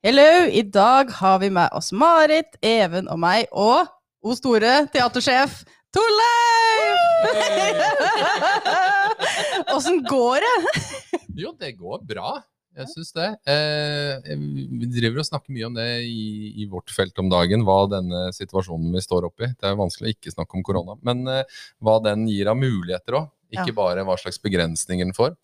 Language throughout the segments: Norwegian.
Hello! I dag har vi med oss Marit, Even og meg, og O store teatersjef Torleif! Åssen går det? Jo, det går bra. Jeg syns det. Eh, vi driver og snakker mye om det i, i, vårt felt om dagen, hva denne situasjonen vi står oppi. Det er vanskelig å ikke snakke om korona, men eh, hva den gir av muligheter òg. Ikke ja. bare hva slags begrensninger den får.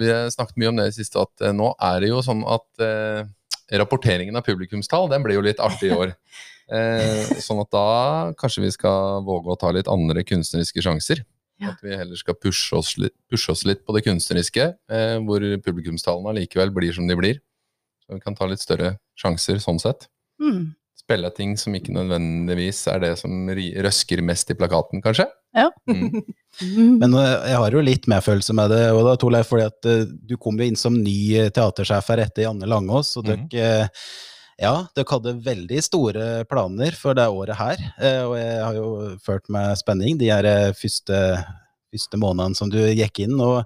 Vi har snakket mye om det i siste, at eh, nå er det jo sånn at eh, rapporteringen av publikumstall den blir jo litt artig i år. Eh, sånn at da kanskje vi skal våge å ta litt andre kunstneriske sjanser. Ja. At vi heller skal pushe oss, litt, pushe oss litt på det kunstneriske, eh, hvor publikumstallene likevel blir som de blir. Så vi kan ta litt større sjanser sånn sett. Mm. Spille ting som ikke nødvendigvis er det som røsker mest i plakaten, kanskje. Ja. Mm. Men eh, jeg har jo litt medfølelse med det, og da, Torleif, fordi at uh, du kom jo inn som ny teatersjef her etter Janne Langås. og mm. ja, dere hadde veldig store planer for det året her. Og jeg har jo ført med spenning de her første, første månedene som du gikk inn. og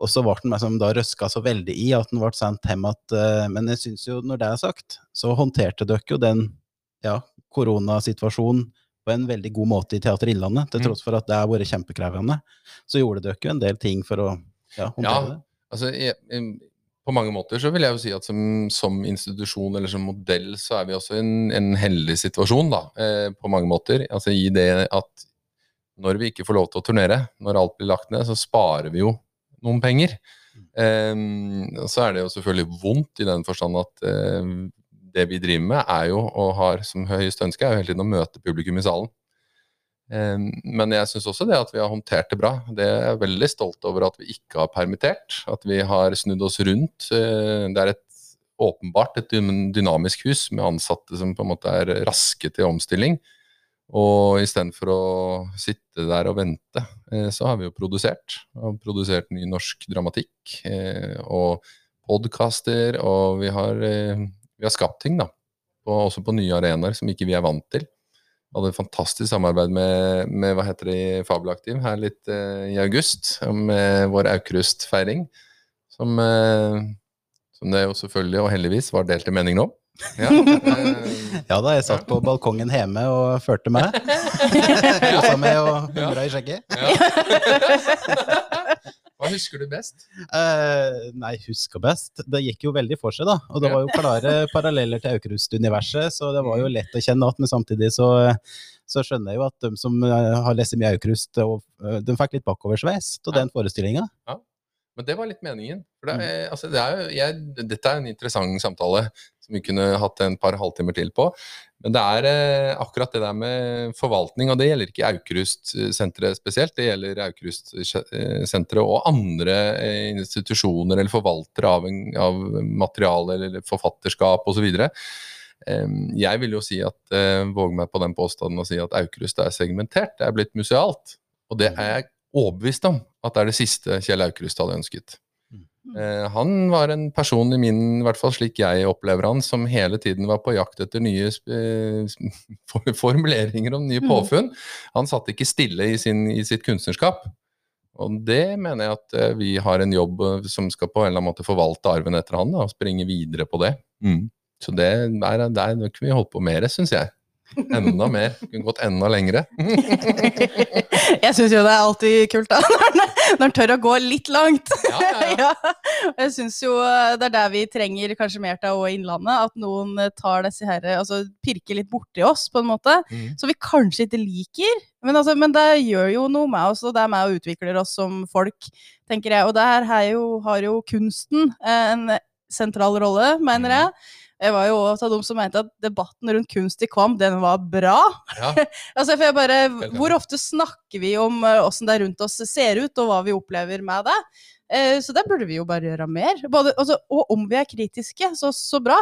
og så ble den meg som da røska så veldig i at den ble sendt hjem igjen. Men jeg syns jo, når det er sagt, så håndterte dere jo den ja, koronasituasjonen på en veldig god måte i Teater Innlandet, til mm. tross for at det har vært kjempekrevende. Så gjorde dere jo en del ting for å ja, håndtere ja, det. Altså, jeg, på mange måter så vil jeg jo si at som, som, institusjon eller som modell så er vi også i en, en heldig situasjon, da, eh, på mange måter. Altså i det at når vi ikke får lov til å turnere, når alt blir lagt ned, så sparer vi jo noen penger. Um, så er det jo selvfølgelig vondt i den forstand at uh, det vi driver med, er jo, og har som høyeste ønske, er jo hele tiden å møte publikum i salen. Men jeg syns også det at vi har håndtert det bra. Det er jeg veldig stolt over at vi ikke har permittert. At vi har snudd oss rundt. Eh, det er et, åpenbart et dynamisk hus med ansatte som på en måte er raske til omstilling. Og istedenfor å sitte der og vente, eh, så har vi jo produsert. Og produsert ny norsk dramatikk eh, og podkaster, og vi har vi har skapt ting, da. Og også på nye arenaer som ikke vi er vant til. Vi hadde et fantastisk samarbeid med, med hva heter det Fabelaktiv her litt uh, i august, med vår Aukrust-feiring. Som, uh, som, det jo selvfølgelig, og heldigvis, var delte meninger om. Ja, ja, da, jeg satt på balkongen hjemme og førte meg. Kosa meg og humra i skjegget. Hva husker du best? Uh, nei, husker best? Det gikk jo veldig for seg, da. Og det var jo klare paralleller til Aukrust-universet, så det var jo lett å kjenne at, men samtidig så, så skjønner jeg jo at de som eh, har lest mye Aukrust, eh, de fikk litt bakoversveis av den forestillinga. Ja. Men det var litt meningen. For det er, mm. altså, det er, jeg, dette er en interessant samtale som vi kunne hatt en par halvtimer til på. Men det er eh, akkurat det der med forvaltning, og det gjelder ikke Aukrust-senteret spesielt. Det gjelder Aukrust-senteret og andre eh, institusjoner eller forvaltere av, en, av materiale eller forfatterskap osv. Eh, jeg vil jo si at, eh, våge meg på den påstanden og si at Aukrust er segmentert. Det er blitt musealt. Og det er jeg overbevist om at det er det siste Kjell Aukrust hadde ønsket. Mm. Eh, han var en person i min, i hvert fall slik jeg opplever han, som hele tiden var på jakt etter nye eh, formuleringer om nye mm. påfunn. Han satt ikke stille i, sin, i, sitt kunstnerskap. Og det mener jeg at eh, vi har en jobb eh, som skal på en eller annen måte forvalte arven etter han, da, og springe videre på det. Mm. Så det der, der kunne vi holdt på mer, syns jeg. Enda mer. Kunne gått enda lengre. jeg syns jo det er alltid kult da, når han tør å gå litt langt. Ja, ja, ja. jeg syns jo eh, det er der vi trenger kanskje mer av òg Innlandet. At noen eh, tar disse her, altså pirker litt borti oss, på en måte. Mm. Som vi kanskje ikke liker. Men, altså, men, det gjør jo noe med oss, og det er med og utvikler oss som folk, tenker jeg. Og der jo, har jo kunsten eh, en sentral rolle, mener jeg. Jeg var jo også av de som mente at debatten rundt kunst i Kvam, den var bra. Ja. altså, for jeg bare, Hvor ofte snakker vi om åssen uh, det rundt oss ser ut, og hva vi opplever med det? Uh, så det burde vi jo bare gjøre mer. Både, altså, og om vi er kritiske, så, så bra.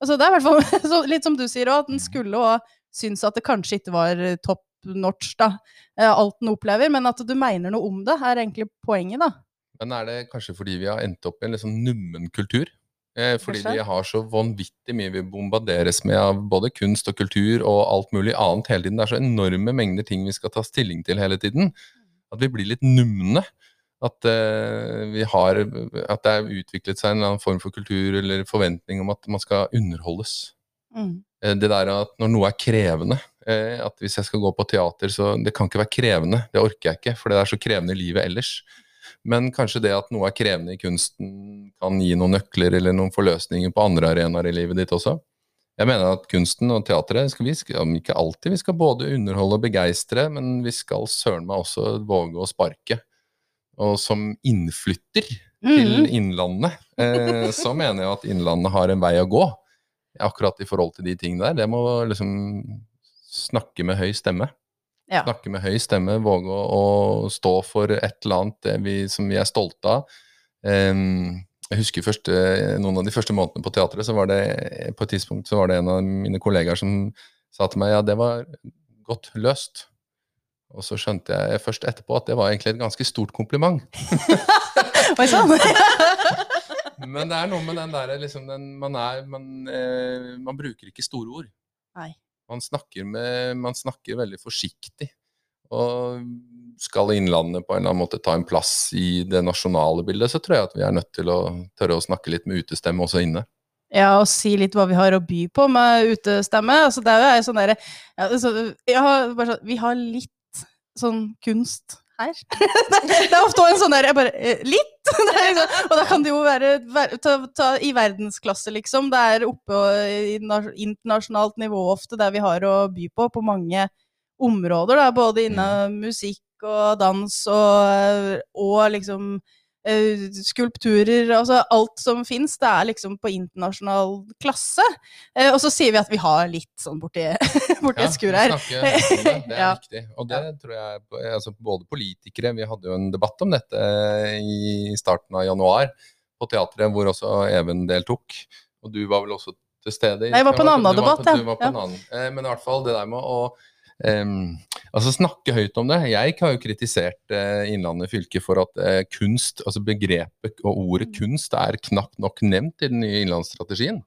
Altså, det er i hvert fall litt som du sier òg, at den skulle òg synes at det kanskje ikke var topp notch, da, alt den opplever, men at du mener noe om det, er egentlig poenget, da. Men er det kanskje fordi vi har endt opp i en sånn nummen kultur? Eh, fordi vi har så vanvittig mye vi bombarderes med av både kunst og kultur og alt mulig annet hele tiden. Det er så enorme mengder ting vi skal ta stilling til hele tiden, at vi blir litt numne. At, uh, vi har, at det er utviklet seg en eller annen form for kultur eller forventning om at man skal underholdes. Mm. Uh, det der at når noe er krevende uh, At hvis jeg skal gå på teater, så det kan ikke være krevende. Det orker jeg ikke, for det er så krevende i livet ellers. Men kanskje det at noe er krevende i kunsten, kan gi noen nøkler eller noen forløsninger på andre arenaer i livet ditt også. Jeg mener at kunsten og teatret skal vi skal, ikke alltid vi skal både underholde og begeistre, men vi skal søren meg også våge å sparke. Og som innflytter mm. til Innlandet, eh, så mener jeg at Innlandet har en vei å gå. Akkurat i forhold til de tingene der. Det må liksom snakke med høy stemme. Ja. Snakke med høy stemme, våge å, å, stå for et eller annet vi, som vi er stolte av. Um, jeg husker første, noen av de første månedene på teatret, så var det på et tidspunkt så var det en av mine kollegaer som sa til meg ja, det var godt løst. Og så skjønte jeg først etterpå at det var egentlig et ganske stort kompliment. Oi sann! Men det er noe med den derre liksom, man, man, eh, man, bruker ikke store ord. Nei. Man snakker, med, man snakker veldig forsiktig. Og skal Innlandet på en eller annen måte ta en plass i det nasjonale bildet, så tror jeg at vi er nødt til å tørre å snakke litt med utestemme også inne. Ja, og si litt hva vi har å by på med utestemme. Altså, det er jo sånn derre ja, så, sånn, Vi har litt sånn kunst her. det er ofte en sånn derre eh, Litt! Liksom, og da kan det jo være ta, ta, i verdensklasse, liksom. Det er oppe i internasjonalt nivå ofte, der vi har å by på på mange områder, da, både innen mm. musikk og dans og, og liksom skulpturer, altså alt som fins, det er liksom på internasjonal klasse. Uh, og så sier vi at vi har litt sånn borti, borti ja, et skur her. det, det er ja. viktig. Og det tror jeg altså både politikere Vi hadde jo en debatt om dette i starten av januar på teatret, hvor også Even deltok. Og du var vel også til stede? Nei, jeg var på en annen debatt, ja. Eh, men i hvert fall det der med å Um, altså Snakke høyt om det. Jeg har jo kritisert uh, Innlandet fylke for at uh, kunst, altså begrepet og ordet mm. kunst er knapt nok nevnt i den nye innlandsstrategien.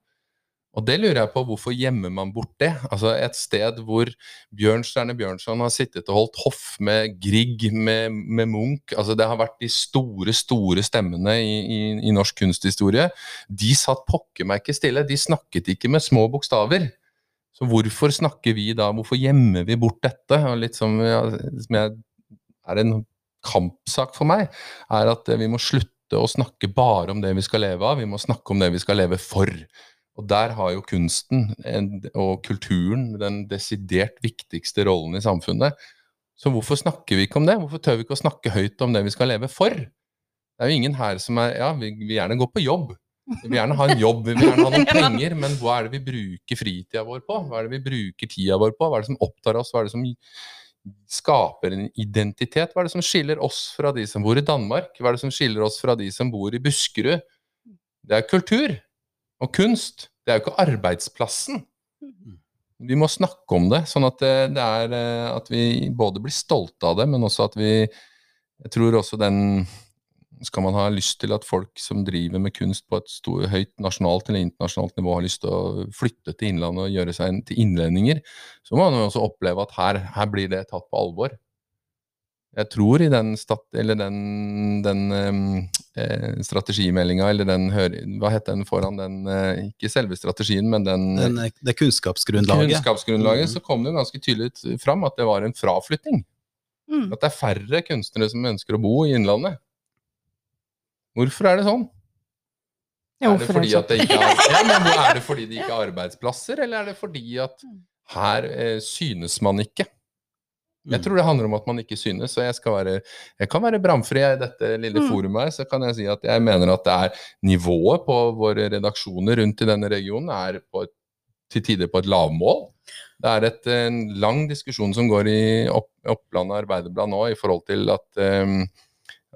Og det lurer jeg på, hvorfor gjemmer man bort det? Altså Et sted hvor Bjørnstjerne Bjørnson har sittet og holdt hoff med Grieg, med, med Munch altså Det har vært de store, store stemmene i, i, i norsk kunsthistorie. De satt pokker meg ikke stille. De snakket ikke med små bokstaver. Så hvorfor snakker vi da, hvorfor gjemmer vi bort dette? Og litt som, ja, som jeg, er en kampsak for meg, er at vi må slutte å snakke bare om det vi skal leve av, vi må snakke om det vi skal leve for. Og der har jo kunsten og kulturen den desidert viktigste rollen i samfunnet. Så hvorfor snakker vi ikke om det? Hvorfor tør vi ikke å snakke høyt om det vi skal leve for? Det er jo ingen her som er Ja, vi vil gjerne gå på jobb, vi vil gjerne ha en jobb, vi vil gjerne ha noen penger, men hva er det vi bruker fritida vår på? Hva er det vi bruker tida vår på? Hva er det som opptar oss? Hva er det som skaper en identitet? Hva er det som skiller oss fra de som bor i Danmark? Hva er det som skiller oss fra de som bor i Buskerud? Det er kultur og kunst. Det er jo ikke arbeidsplassen. Vi må snakke om det, sånn at, det, det er, eh, at vi både blir stolte av det, men også at vi Jeg tror også den skal man ha lyst til at folk som driver med kunst på et stort, høyt nasjonalt eller internasjonalt nivå, har lyst til å flytte til Innlandet og gjøre seg til innlendinger, så må man også oppleve at her, her blir det tatt på alvor. Jeg tror i den, stat, den, den eh, strategimeldinga, eller den Hva het den foran den eh, Ikke selve strategien, men den, den Det kunnskapsgrunnlaget. kunnskapsgrunnlaget mm. Så kom det ganske tydelig fram at det var en fraflytting. Mm. At det er færre kunstnere som ønsker å bo i Innlandet. Hvorfor er det sånn? Ja, er, det fordi at det ikke er, er det fordi det ikke er arbeidsplasser, eller er det fordi at mm. her eh, synes man ikke? Jeg mm. tror det handler om at man ikke synes, og jeg, skal være, jeg kan være bramfri i dette lille mm. forumet her, så kan jeg si at jeg mener at det er nivået på våre redaksjoner rundt i denne regionen er et, til tider på et lavmål. Det er et, en lang diskusjon som går i opp, Oppland Arbeiderblad nå i forhold til at um,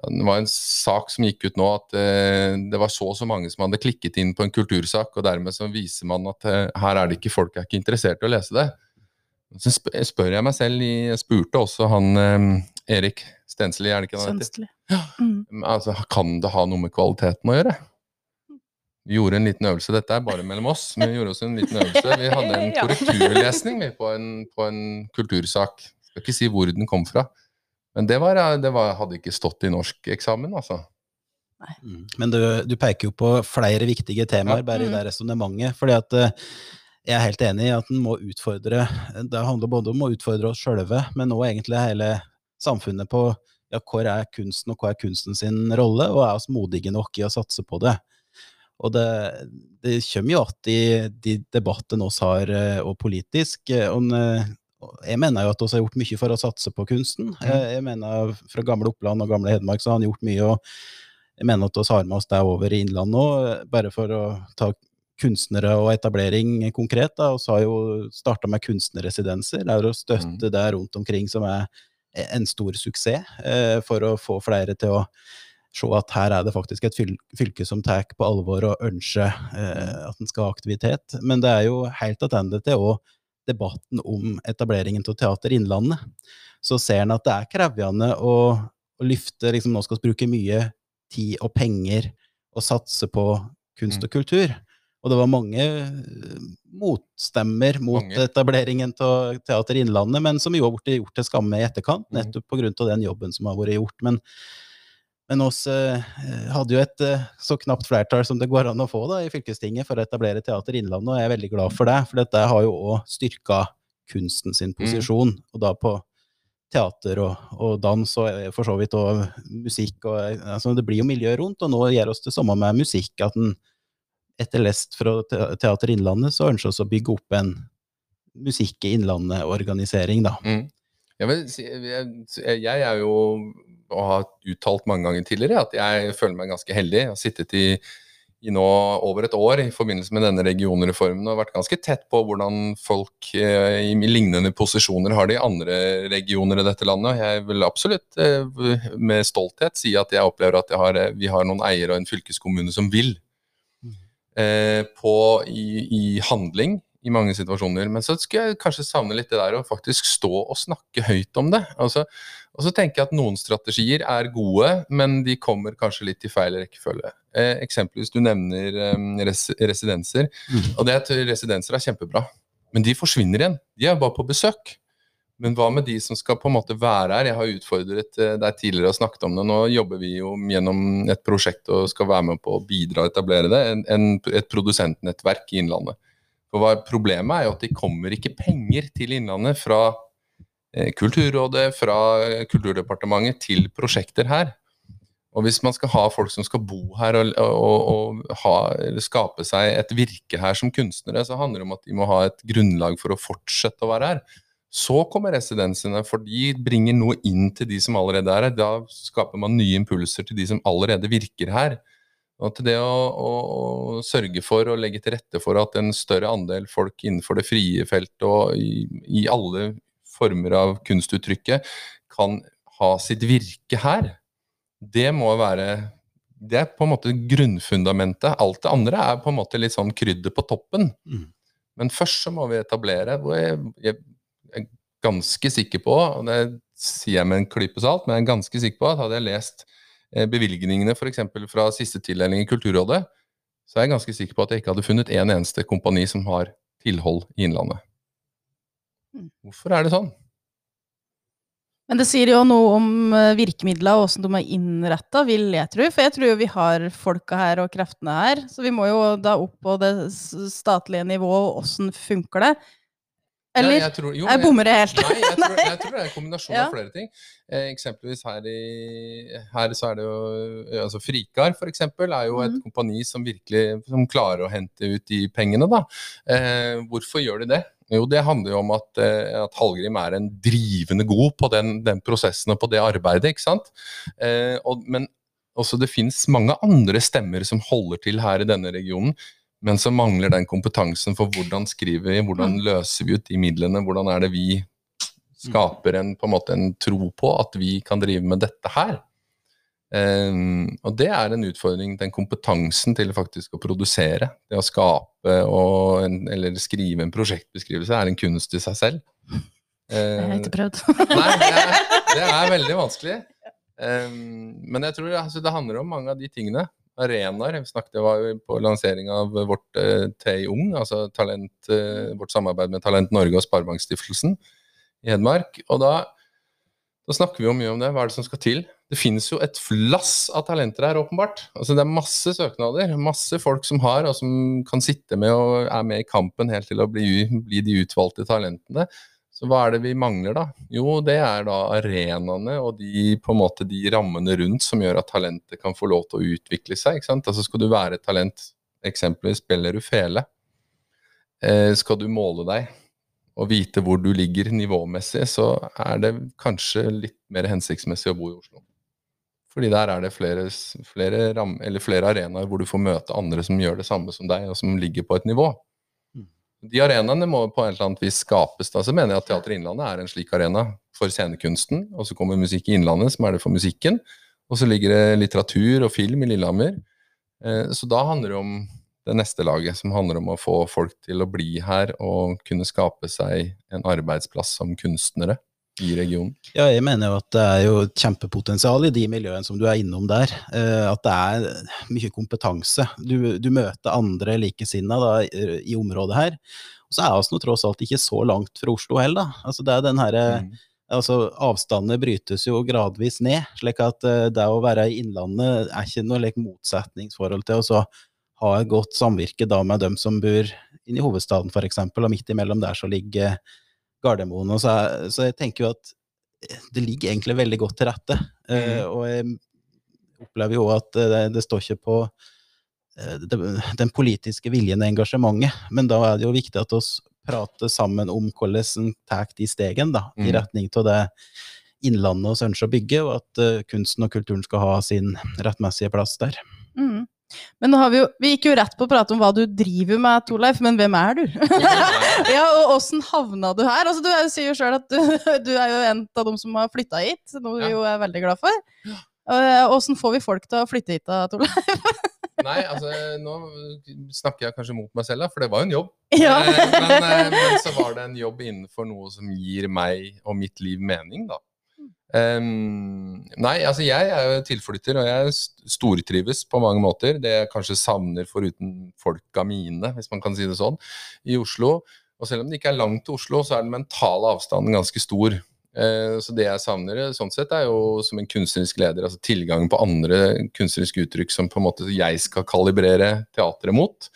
det var en sak som gikk ut nå at uh, det var så og så mange som hadde klikket inn på en kultursak, og dermed så viser man at uh, her er det ikke folk er ikke interessert i å lese det. Så spør jeg meg selv, jeg spurte også han um, Erik Stensli, er det ikke han heter? Ja. Mm. Altså, kan det ha noe med kvaliteten å gjøre? Vi gjorde en liten øvelse, dette er bare mellom oss, men vi gjorde også en liten øvelse. Vi hadde en korrekturlesning på en, på en kultursak. Jeg skal ikke si hvor den kom fra. Men det, var, det var, hadde ikke stått i norskeksamen, altså. Mm. Men du, du, peker jo på flere viktige temaer bare i mm. det resonnementet. fordi at eh, jeg er helt enig i at en må utfordre Det handler både om å utfordre oss sjølve, men òg egentlig hele samfunnet på ja, hvor er kunsten, og hva er kunsten sin rolle, og er oss modige nok i å satse på det. Og det, det kommer jo igjen de debattene vi har, eh, og politisk. Eh, og jeg mener jo at vi har gjort mye for å satse på kunsten. Mm. Jeg, jeg mener Fra gamle Oppland og gamle Hedmark så har han gjort mye. og Jeg mener at vi har med oss det over i Innlandet òg, bare for å ta kunstnere og etablering konkret. da, Vi har jo starta med kunstnerresidenser. Det er å støtte mm. det rundt omkring som er en stor suksess, eh, for å få flere til å se at her er det faktisk et fylke som tar på alvor og ønsker eh, at en skal ha aktivitet. Men det er jo helt tilbake til òg debatten om etableringen av Teater Innlandet. Så ser en at det er krevende å, å løfte liksom, Nå skal vi bruke mye tid og penger og satse på kunst og mm. kultur. Og det var mange eh, motstemmer mot mange. etableringen av Teater Innlandet, men som jo har blitt gjort til skamme i etterkant, mm. nettopp pga. den jobben som har vært gjort. Men men oss eh, hadde jo et eh, så knapt flertall som det går an å få da, i fylkestinget for å etablere Teater Innlandet, og jeg er veldig glad for det. For dette har jo òg styrka kunsten sin mm. posisjon, mm. og da på teater og, og, dans og eh, for så vidt og musikk. Og, altså, det blir jo miljø rundt, og nå gjør oss det samme med musikk. at en etter lest fra Teater Innlandet så ønsker vi å bygge opp en Musikk i Innlandet-organisering, da. Mm. Jeg, vil, jeg, jeg er jo og har uttalt mange ganger tidligere, at jeg føler meg ganske heldig. Jeg har sittet i, i nå over et år i forbindelse med denne regionreformen og vært ganske tett på hvordan folk eh, i lignende posisjoner har det i andre regioner i dette landet. Jeg vil absolutt eh, med stolthet si at jeg opplever at jeg har, eh, vi har noen eiere og en fylkeskommune som vil. Mm. Eh, på, i, i handling i mange situasjoner. Men så skulle jeg kanskje savne litt det der å faktisk stå og snakke høyt om det. Altså, og så tenker jeg at noen strategier er gode, men de kommer kanskje litt i feil rekkefølge. Eh, eksempelvis du nevner eh, res residenser. Mm. Og det at residenser er kjempebra. Men de forsvinner igjen. De er bare på besøk. Men hva med de som skal på en måte være her? Jeg har utfordret eh, deg tidligere og snakket om det. Nå jobber vi jo gjennom et prosjekt og skal være med på å bidra og etablere det. En, en, et produsentnettverk i Innlandet. For hva Problemet er jo at det kommer ikke penger til Innlandet fra Kulturrådet, fra Kulturdepartementet til prosjekter her. Og hvis man skal ha folk som skal bo her og, og, og ha, skape seg et virke her som kunstnere, så handler det om at de må ha et grunnlag for å fortsette å være her. Så kommer residensene, for de bringer noe inn til de som allerede er her. Da skaper man nye impulser til de som allerede virker her. Og til det å, å, å, sørge for og legge til rette for at en større andel folk innenfor det frie feltet og i, i alle former av kunstuttrykket kan ha sitt virke her, det må være Det er på en måte grunnfundamentet. Alt det andre er på en måte litt sånn krydder på toppen. Mm. Men først så må vi etablere hvor jeg, jeg, er ganske sikker på, og det sier jeg med en klype salt, men jeg er ganske sikker på at hadde jeg lest Eh, bevilgningene f.eks. fra siste tildeling i Kulturrådet, så er jeg ganske sikker på at jeg ikke hadde funnet en eneste kompani som har tilhold i Innlandet. Hmm. Hvorfor er det sånn? Men det sier jo noe om eh, virkemidler og hvordan de er innretta, vil jeg tro. For jeg tror jo vi har folka her og kreftene her. Så vi må jo da opp på det statlige nivået, og åssen funker det? Eller ja, jeg, tror, jo, jeg bommer helt? Nei, jeg tror, jeg tror, det er en kombinasjon ja. av flere ting. Eh, eksempelvis her, i, her så er det jo altså Frikar for eksempel, er jo et mm. kompani som virkelig som klarer å hente ut de pengene. da. Eh, hvorfor gjør de det? Jo, det handler jo om at, eh, at Hallgrim er en drivende god på den, den, prosessen og på det arbeidet. ikke sant? Eh, og, men også det finnes mange andre stemmer som holder til her i denne regionen men så mangler den kompetansen for hvordan skriver vi, hvordan mm. løser vi ut de midlene, hvordan er det vi skaper en, på en, måte, en tro på at vi kan drive med dette her. Um, og det er en utfordring, den kompetansen til faktisk å produsere. Det å skape en, eller skrive en prosjektbeskrivelse er en kunst i seg selv. Uh, jeg har ikke prøvd. nei, det er, det er, veldig vanskelig. Um, men jeg tror altså, det handler om mange av de tingene arenaer. Vi snakket var jo på lansering av vårt uh, TEI Ung, altså talent, uh, vårt samarbeid med Talent Norge og Sparebankstiftelsen i Hedmark. Og da, Da snakker vi jo mye om det. Hva er det som skal til? Det finnes jo et flass av talenter her, åpenbart. Altså Det er masse søknader. Masse folk som har, og som kan sitte med og er med i kampen helt til å bli, bli de utvalgte talentene. Så hva er det vi mangler, da? Jo, det er da arenaene og de, på en måte, de rammene rundt som gjør at talentet kan få lov til å utvikle seg. ikke sant? Altså Skal du være et talent, eksempelvis spiller du fele, eh, skal du måle deg og vite hvor du ligger nivåmessig, så er det kanskje litt mer hensiktsmessig å bo i Oslo. Fordi der er det flere, flere, ram, flere arenaer hvor du får møte andre som gjør det samme som deg, og som ligger på et nivå. Mm. De arenaene må på et eller annet vis skapes. da, Så mener jeg at Teater Innlandet er en slik arena for scenekunsten. Og så kommer Musikk i Innlandet, som er det for musikken. Og så ligger det litteratur og film i Lillehammer. Eh, så da handler det om det neste laget, som handler om å få folk til å bli her og kunne skape seg en arbeidsplass som kunstnere i regionen. Ja, jeg mener jo at det er jo kjempepotensial i de miljøene som du er innom der. Eh, at det er mye kompetanse. Du, du møter andre likesinnede i området her. Og så er vi nå tross alt ikke så langt fra Oslo heller, da. Altså, det er den herre mm. Altså, Avstandene brytes jo gradvis ned, slik at eh, det å være i Innlandet er ikke noe like, motsetningsforhold til å ha et godt samvirke da med dem som bor inne i hovedstaden f.eks., og midt imellom der så ligger Gardermoen. Og så, jeg, så jeg tenker jo at det ligger egentlig veldig godt til rette. Mm. Uh, og jeg opplever jo at det, det står ikke på uh, det, den politiske viljen og engasjementet, men da er det jo viktig at vi prater sammen om hvordan en tar de stegene da, mm. i retning av det innlandet vi ønsker å bygge, og at uh, kunsten og kulturen skal ha sin rettmessige plass der. Mm. Men nå har vi jo Vi gikk jo rett på å prate om hva du driver med, Torleif, men hvem er du? ja, og åssen havna du her? Altså, du sier jo sjøl at du, du, er jo en av dem som har flytta hit, noe vi jo er veldig glad for. Åssen får vi folk til å flytte hit da, Torleif? Nei, altså nå snakker jeg kanskje mot meg selv, da, for det var jo en jobb. Ja. Eh, men, eh, men, så var det en jobb innenfor noe som gir meg og mitt liv mening, da. Um, nei, altså jeg er jo tilflytter, og jeg stortrives på mange måter. Det jeg kanskje savner foruten folka mine, hvis man kan si det sånn, i Oslo. Og selv om det ikke er langt til Oslo, så er den mentale avstanden ganske stor. Uh, så det jeg savner sånn sett, er jo som en kunstnerisk leder, altså tilgang på andre kunstneriske uttrykk som på en måte jeg skal kalibrere teatret mot.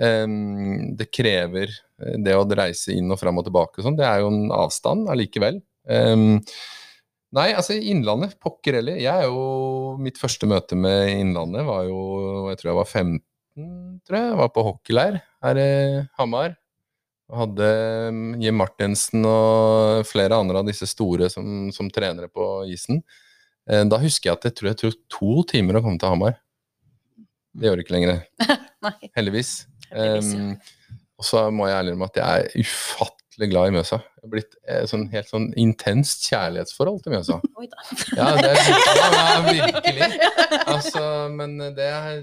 Um, det krever eh, det å reise inn og fram og tilbake og sånn. Det er jo en avstand allikevel. Um, Nei, altså Innlandet, pokker heller. Jeg er jo Mitt første møte med Innlandet var jo Jeg tror jeg var 15, tror jeg. Jeg var på hockeyleir her i Hamar. Hadde mm, Jim Martinsen og flere andre av disse store som, som trenere på isen. Eh, da husker jeg at jeg tror jeg tok to timer å komme til Hamar. Det gjør det ikke lenger. Heldigvis. Heldigvis ja. um, og så må jeg ærlig innrømme at jeg er ufattelig ufattelig glad i Mjøsa. Det har blitt et sånn, helt sånn intenst kjærlighetsforhold til Mjøsa. Oi da. Ja, det er, ja, virkelig. Altså, men det er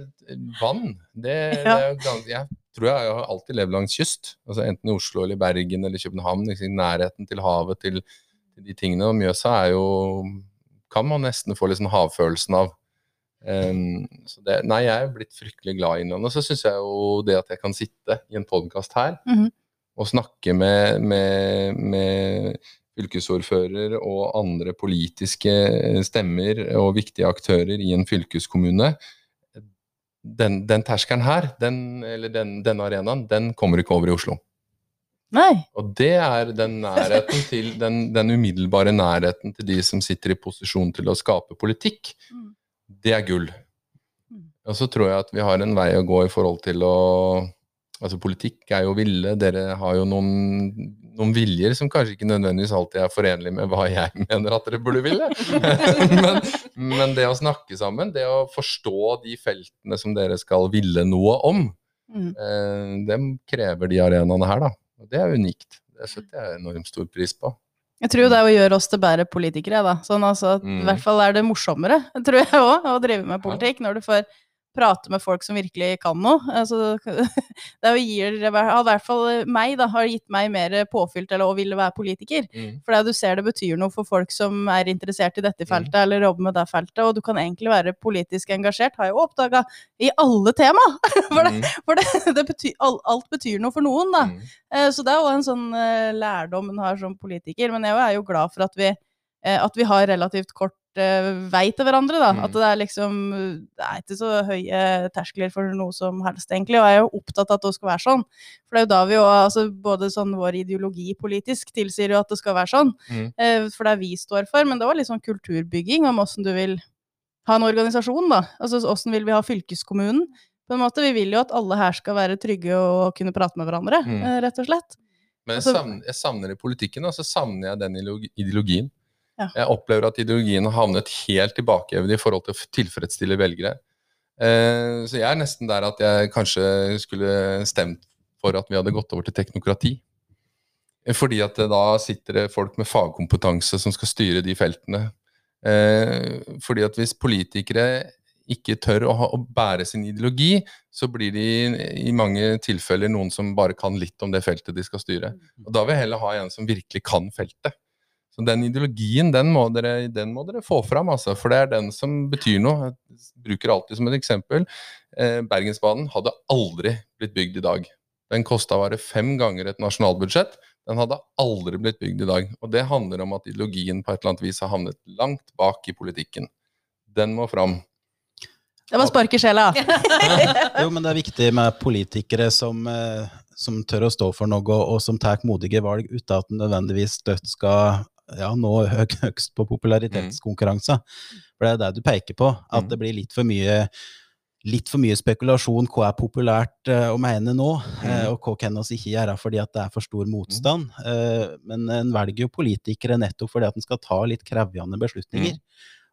vann. Det, det er ganske Jeg tror jeg har alltid levd langs kyst. Altså Enten i Oslo eller Bergen eller København. Liksom, nærheten til havet, til, til, de tingene. Og Mjøsa er jo Kan man nesten få liksom havfølelsen av. Um, det, nei, jeg er blitt fryktelig glad i Innlandet. Så syns jeg jo det at jeg kan sitte i en podkast her mm -hmm å snakke med, med, med fylkesordfører og andre politiske stemmer og viktige aktører i en fylkeskommune, den, den terskelen her, den, eller den, denne arenaen, den kommer ikke over i Oslo. Nei. Og det er den nærheten til, den, den, umiddelbare nærheten til de som sitter i posisjon til å skape politikk. Mm. Det er gull. Mm. Og så tror jeg at vi har en vei å gå i forhold til å Altså Politikk er jo ville. Dere har jo noen, noen, viljer som kanskje ikke nødvendigvis alltid er forenlig med hva jeg mener at dere burde ville. men, men, det å snakke sammen, det å forstå de feltene som dere skal ville noe om, mm. eh, dem krever de arenaene her, da. Og det er unikt. Det setter jeg enormt stor pris på. Jeg tror det er å gjøre oss til bedre politikere, da. Sånn altså, mm. I hvert fall er det morsommere, tror jeg òg, å drive med politikk. Når du får prate med folk som virkelig kan noe. Altså, det gir, i hvert fall meg da, har gitt meg mer påfylt eller å ville være politiker. Mm. For du ser det betyr noe for folk som er interessert i dette feltet mm. eller jobber med det feltet. Og du kan egentlig være politisk engasjert, har jeg jo oppdaga, i alle tema! for, det, mm. for det, det betyr, alt betyr noe for noen, da. Mm. Eh, så det er jo en sånn eh, lærdom en har som politiker. Men jeg er jo glad for at vi eh, at vi har relativt kort eh, vei til hverandre. da. Mm. At det er liksom Det er ikke så høye terskler for noe som helst, egentlig. Og jeg er jo opptatt av at det skal være sånn. For det er jo da vi jo altså Både sånn vår ideologi politisk tilsier jo at det skal være sånn. Mm. Eh, for det er vi står for. Men det var litt sånn kulturbygging om åssen du vil ha en organisasjon, da. Altså åssen vil vi ha fylkeskommunen? På en måte, Vi vil jo at alle her skal være trygge og kunne prate med hverandre, Mm. eh, rett og slett. Men jeg Altså- savner, jeg savner i politikken, og så savner jeg den ideologien. Ja. Jeg opplever at ideologien har havnet helt tilbakeevnet i forhold til å tilfredsstille velgere. Eh, så jeg er nesten der at jeg kanskje skulle stemt for at vi hadde gått over til teknokrati. Fordi at da sitter det folk med fagkompetanse som skal styre de feltene. Eh, fordi at hvis politikere ikke tør å, ha, å bære sin ideologi, så blir de i mange tilfeller noen som bare kan litt om det feltet de skal styre. Og Da vil jeg heller ha en som virkelig kan feltet. Så den ideologien, den må dere, den må dere få fram, altså, for det er den som betyr noe. Jeg bruker alltid som et eksempel. Eh, Bergensbanen hadde aldri blitt bygd i dag. Den kosta bare fem ganger et nasjonalbudsjett. Den hadde aldri blitt bygd i dag. Og det handler om at ideologien på et eller annet vis har havnet langt bak i politikken. Den må fram. Det var spark i sjela. Jo, men det er viktig med politikere som, eh, som tør å stå for noe, og som tar modige valg uten at en nødvendigvis støtt skal ja, nå hø høgst på popularitetskonkurranse. For det er det du peker på, at Mm. det blir litt for mye Litt for mye spekulasjon hva er populært eh, å mene nå, Mm. og hva kan oss ikke gjøre fordi at det er for stor motstand. Eh, men en velger jo politikere nettopp fordi at en skal ta litt krevende beslutninger. Mm.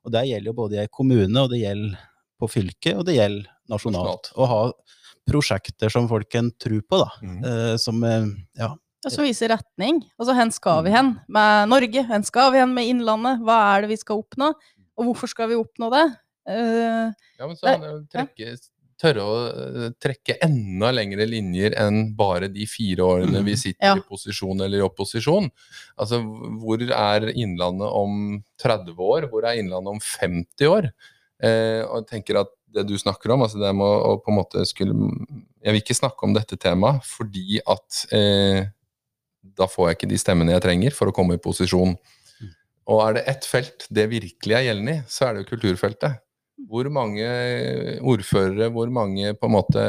Og det gjelder jo både i kommune, og det gjelder på fylket, og det gjelder nasjonalt. Å ha prosjekter som folk kan tro på, da. Mm. Som ja. Og så vise retning. Altså, hvor skal vi hen med Norge? Hvor skal vi hen med Innlandet? Hva er det vi skal oppnå? Og hvorfor skal vi oppnå det? Uh, Ja, men så han jo trekke, tørre å eh, trekke enda lengre linjer enn bare de fire årene vi sitter Ja. i posisjon eller i opposisjon. Altså, hvor er Innlandet om 30 år? Hvor er Innlandet om 50 år? Uh, og jeg tenker at det du snakker om, altså det med å på en måte skulle Jeg vil ikke snakke om dette temaet fordi at eh, da får jeg ikke de stemmene jeg trenger for å komme i posisjon. Og er det ett felt det virkelig er gjeldende i, så er det jo kulturfeltet. Hvor mange ordførere, hvor mange på en måte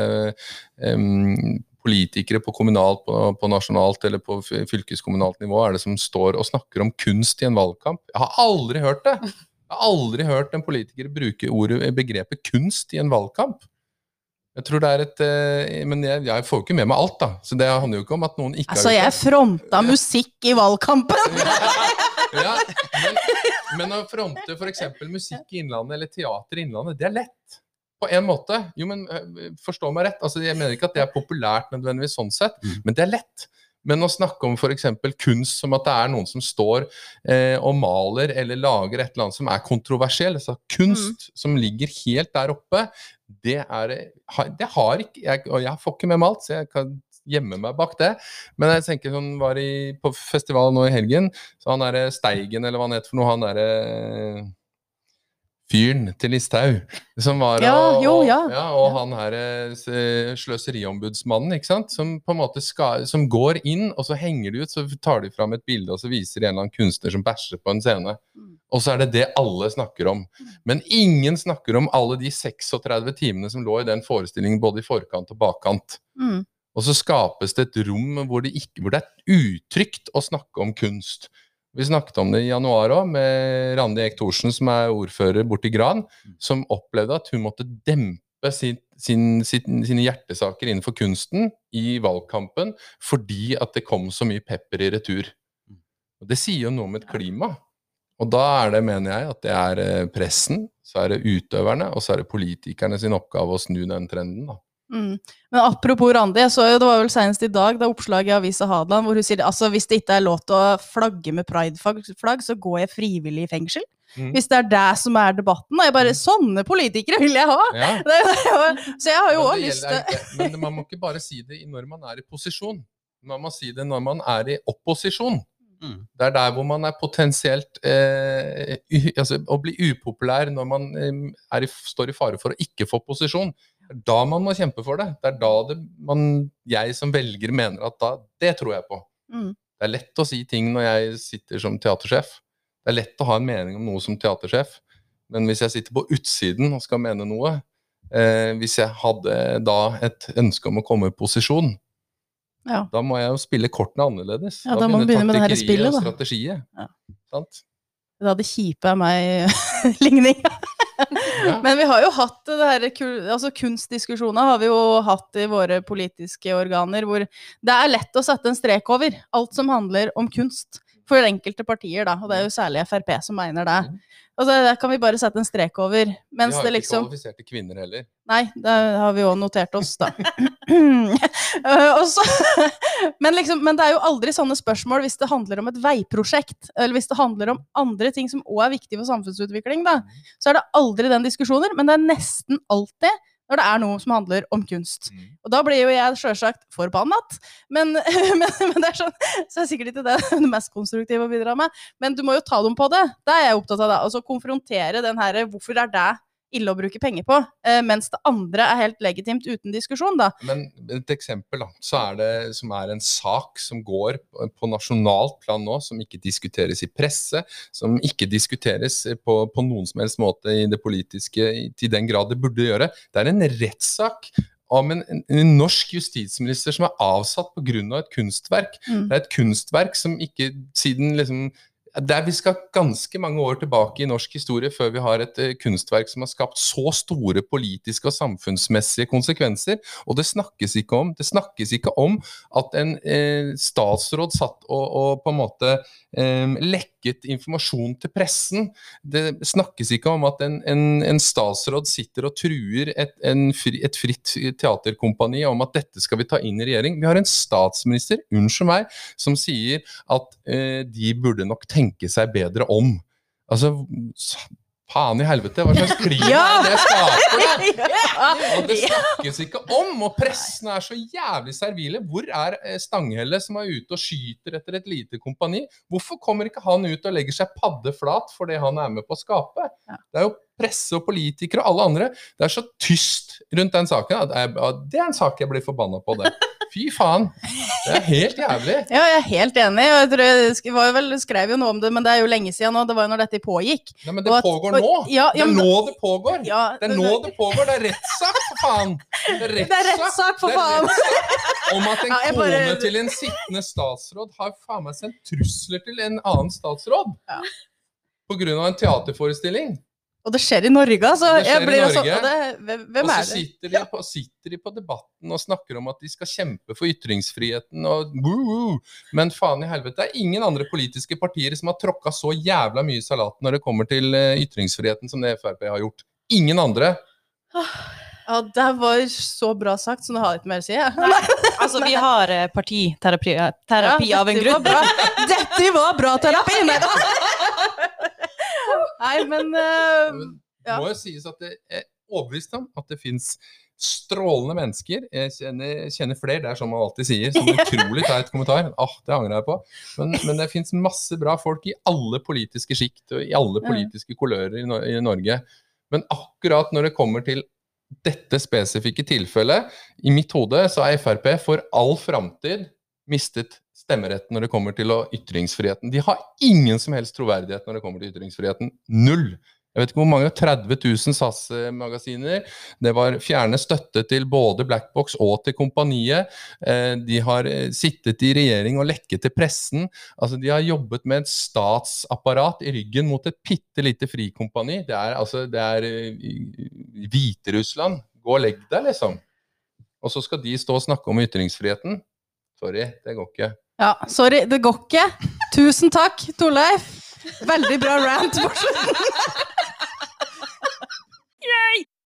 um, politikere på kommunalt, på, på nasjonalt eller på fylkeskommunalt nivå er det som står og snakker om kunst i en valgkamp? Jeg har aldri hørt det! Jeg har aldri hørt en politiker bruke ordet, begrepet kunst i en valgkamp. Jeg tror det er et eh, Men jeg, jeg får jo ikke med meg alt, da. Så det handler jo ikke om at noen ikke altså, har jeg gjort det. fronta musikk i valgkampen! Ja, men, men å fronte f.eks. musikk i Innlandet eller teater i Innlandet, det er lett. På en måte. Jo, men øh, forstå meg rett. Altså, jeg mener ikke at det er populært nødvendigvis sånn sett, Mm. men det er lett. Men å snakke om f.eks. kunst som at det er noen som står eh, og maler eller lager et eller annet som er kontroversiell, altså kunst som ligger helt der oppe, det er Det har ikke jeg, Og jeg får ikke med meg alt, så jeg kan gjemme meg bak det. Men jeg tenker sånn, var i, på festival nå i helgen, så han derre Steigen, eller hva han heter for noe, han derre fyren til Listhaug, som var Ja, og, jo, ja. ja. og Ja. han her eh, sløseriombudsmannen, ikke sant, som på en måte skal, som går inn, og så henger de ut, så tar de fram et bilde, og så viser de en eller annen kunstner som bæsjer på en scene. Mm. Og så er det det alle snakker om. Men ingen snakker om alle de 36 timene som lå i den forestillingen, både i forkant og bakkant. Mm. Og så skapes det et rom hvor det, ikke, hvor det er utrygt å snakke om kunst. Vi snakket om det i januar òg, med Randi Eek Thorsen, som er ordfører borti Gran, som opplevde at hun måtte dempe sin, sin, sin, sine hjertesaker innenfor kunsten i valgkampen fordi at det kom så mye pepper i retur. Og Det sier jo noe om et klima. Og da er det, mener jeg, at det er eh, pressen, så er det utøverne, og så er det politikerne sin oppgave å snu den trenden. da. Mm. Men apropos Randi, jeg så jo det var vel senest i dag da oppslaget i Avisa Hadeland hvor hun sier altså hvis det ikke er lov til å flagge med prideflagg, så går jeg frivillig i fengsel. Mm. Hvis det er det som er debatten. Og jeg bare Sånne politikere vil jeg ha! Ja. Det, det, så jeg har jo òg lyst til Men man må ikke bare si det når man er i posisjon. Man må si det når man er i opposisjon. Mm. Det er der hvor man er potensielt eh, u, altså, Å bli upopulær når man eh, er i, står i fare for å ikke få posisjon. Det er da man må kjempe for det. Det er da det, man, jeg som velger mener at da Det tror jeg på. Mm. Det er lett å si ting når jeg sitter som teatersjef. Det er lett å ha en mening om noe som teatersjef, men hvis jeg sitter på utsiden og skal mene noe, eh, hvis jeg hadde da et ønske om å komme i posisjon, Ja. da må jeg jo spille kortene annerledes. Ja, da må du begynne med det her spillet, og da. strategiet. Ja. Sant? Det hadde kjipe er meg ligning. Ja. Men vi har jo hatt det her, altså kunstdiskusjoner har vi jo hatt i våre politiske organer, hvor det er lett å sette en strek over alt som handler om kunst. For enkelte partier, da, og det er jo særlig Frp som mener det. Altså, det kan vi bare sette en strek over. Vi har jo ikke liksom kvalifiserte kvinner heller. Nei, det har vi jo notert oss, da. Eh, så, men, liksom, men det er jo aldri sånne spørsmål hvis det handler om et veiprosjekt, eller hvis det handler om andre ting som òg er viktig for samfunnsutvikling. Da. Så er det aldri den diskusjoner, men det er nesten alltid når det er noe som handler om kunst. Mm. Og da blir jo jeg sjølsagt forbannet, men, men, men det er sånn, så er sikkert ikke det det mest konstruktive å bidra med. Men du må jo ta dem på det. Da er jeg opptatt av det. Altså konfrontere den herre Hvorfor er det ille å bruke penger på? Eh, mens det andre er helt legitimt uten diskusjon, da. Men et eksempel, da, så er det som er en sak som går på- nasjonalt plan nå, som ikke diskuteres i presse, som ikke diskuteres på, på noen som helst måte i det politiske til den grad det burde gjøre. Det er en rettssak om en, en, norsk justisminister som er avsatt pga. et kunstverk. Mm. Det er et kunstverk som ikke siden liksom der Vi skal ganske mange år tilbake i norsk historie før vi har et eh, kunstverk som har skapt så store politiske og samfunnsmessige konsekvenser. Og det snakkes ikke om. Det snakkes ikke om at en eh, statsråd satt og, og på en måte eh, lekket informasjon til pressen. Det snakkes ikke om at en, en, en statsråd sitter og truer et, fri, et fritt teaterkompani om at dette skal vi ta inn i regjering. Vi har en statsminister, unnskyld meg, som sier at eh, de burde nok tenke seg bedre om. Altså, faen i helvete, hva slags klima Ja! er det skaper, da? Og det snakkes ikke om, og pressen er så jævlig servile. Hvor er eh, Stanghelle som er ute og skyter etter et lite kompani? Hvorfor kommer ikke han ut og legger seg paddeflat for det han er med på å skape? Det er jo presse og politikere og alle andre. Det er så tyst rundt den saken. at jeg- Det er en sak jeg blir forbanna på, det. Fy faen. Det er helt jævlig. Ja, jeg er helt enig. jeg tror jeg var vel, skrev jo noe om det, men det er jo lenge siden nå. Det var jo når dette pågikk. Nei, men det at- pågår nå. Ja, Det er nå det pågår. Ja, Det er nå det pågår. Det er rettssak, for faen! Det er rettssak, for faen! Om at en Ja, bare- kone til en sittende statsråd har faen meg sendt trusler til en annen statsråd. Ja. På grunn av en teaterforestilling. Og det skjer i Norge, altså. Det skjer Jeg i blir jo Norge. og det, hvem- og så er det? sitter de, på, sitter de på debatten og snakker om at de skal kjempe for ytringsfriheten og woo. Men faen i helvete, det er ingen andre politiske partier som har tråkka så jævla mye i salaten når det kommer til eh, ytringsfriheten som det Frp har gjort. Ingen andre. Ja, det var så bra sagt, så nå har jeg ikke mer å si. Altså, vi har eh, partiterapi terapi Ja, av en grunn. Dette var bra terapi! Nei da. Nei, men uh, Men Det Ja. må jo sies at det er overbevist om at det fins strålende mennesker. Jeg kjenner, kjenner flere, det er som man alltid sier. Som utrolig teit kommentar. Ah, det angrer jeg på. Men, men det fins masse bra folk i alle politiske sjikt og i alle politiske kolører i, i Norge. Men akkurat når det kommer til dette spesifikke tilfellet, i mitt hode så er Frp for all framtid mistet stemmeretten når det kommer til ytringsfriheten. De har ingen som helst troverdighet når det kommer til ytringsfriheten. Null! Jeg vet ikke hvor mange, 30 000 SAS-magasiner. Det var fjerne støtte til både Blackbox og til kompaniet. Eh, De har eh, sittet i regjering og lekket til pressen. Altså, de har jobbet med et statsapparat i ryggen mot et bitte lite frikompani. Det er altså det er eh, Hviterussland. Gå og legg deg, liksom. Og så skal de stå og snakke om ytringsfriheten. Sorry, det går ikke. Ja, sorry, det går ikke. Tusen takk, Torleif. Veldig bra rant på slutten.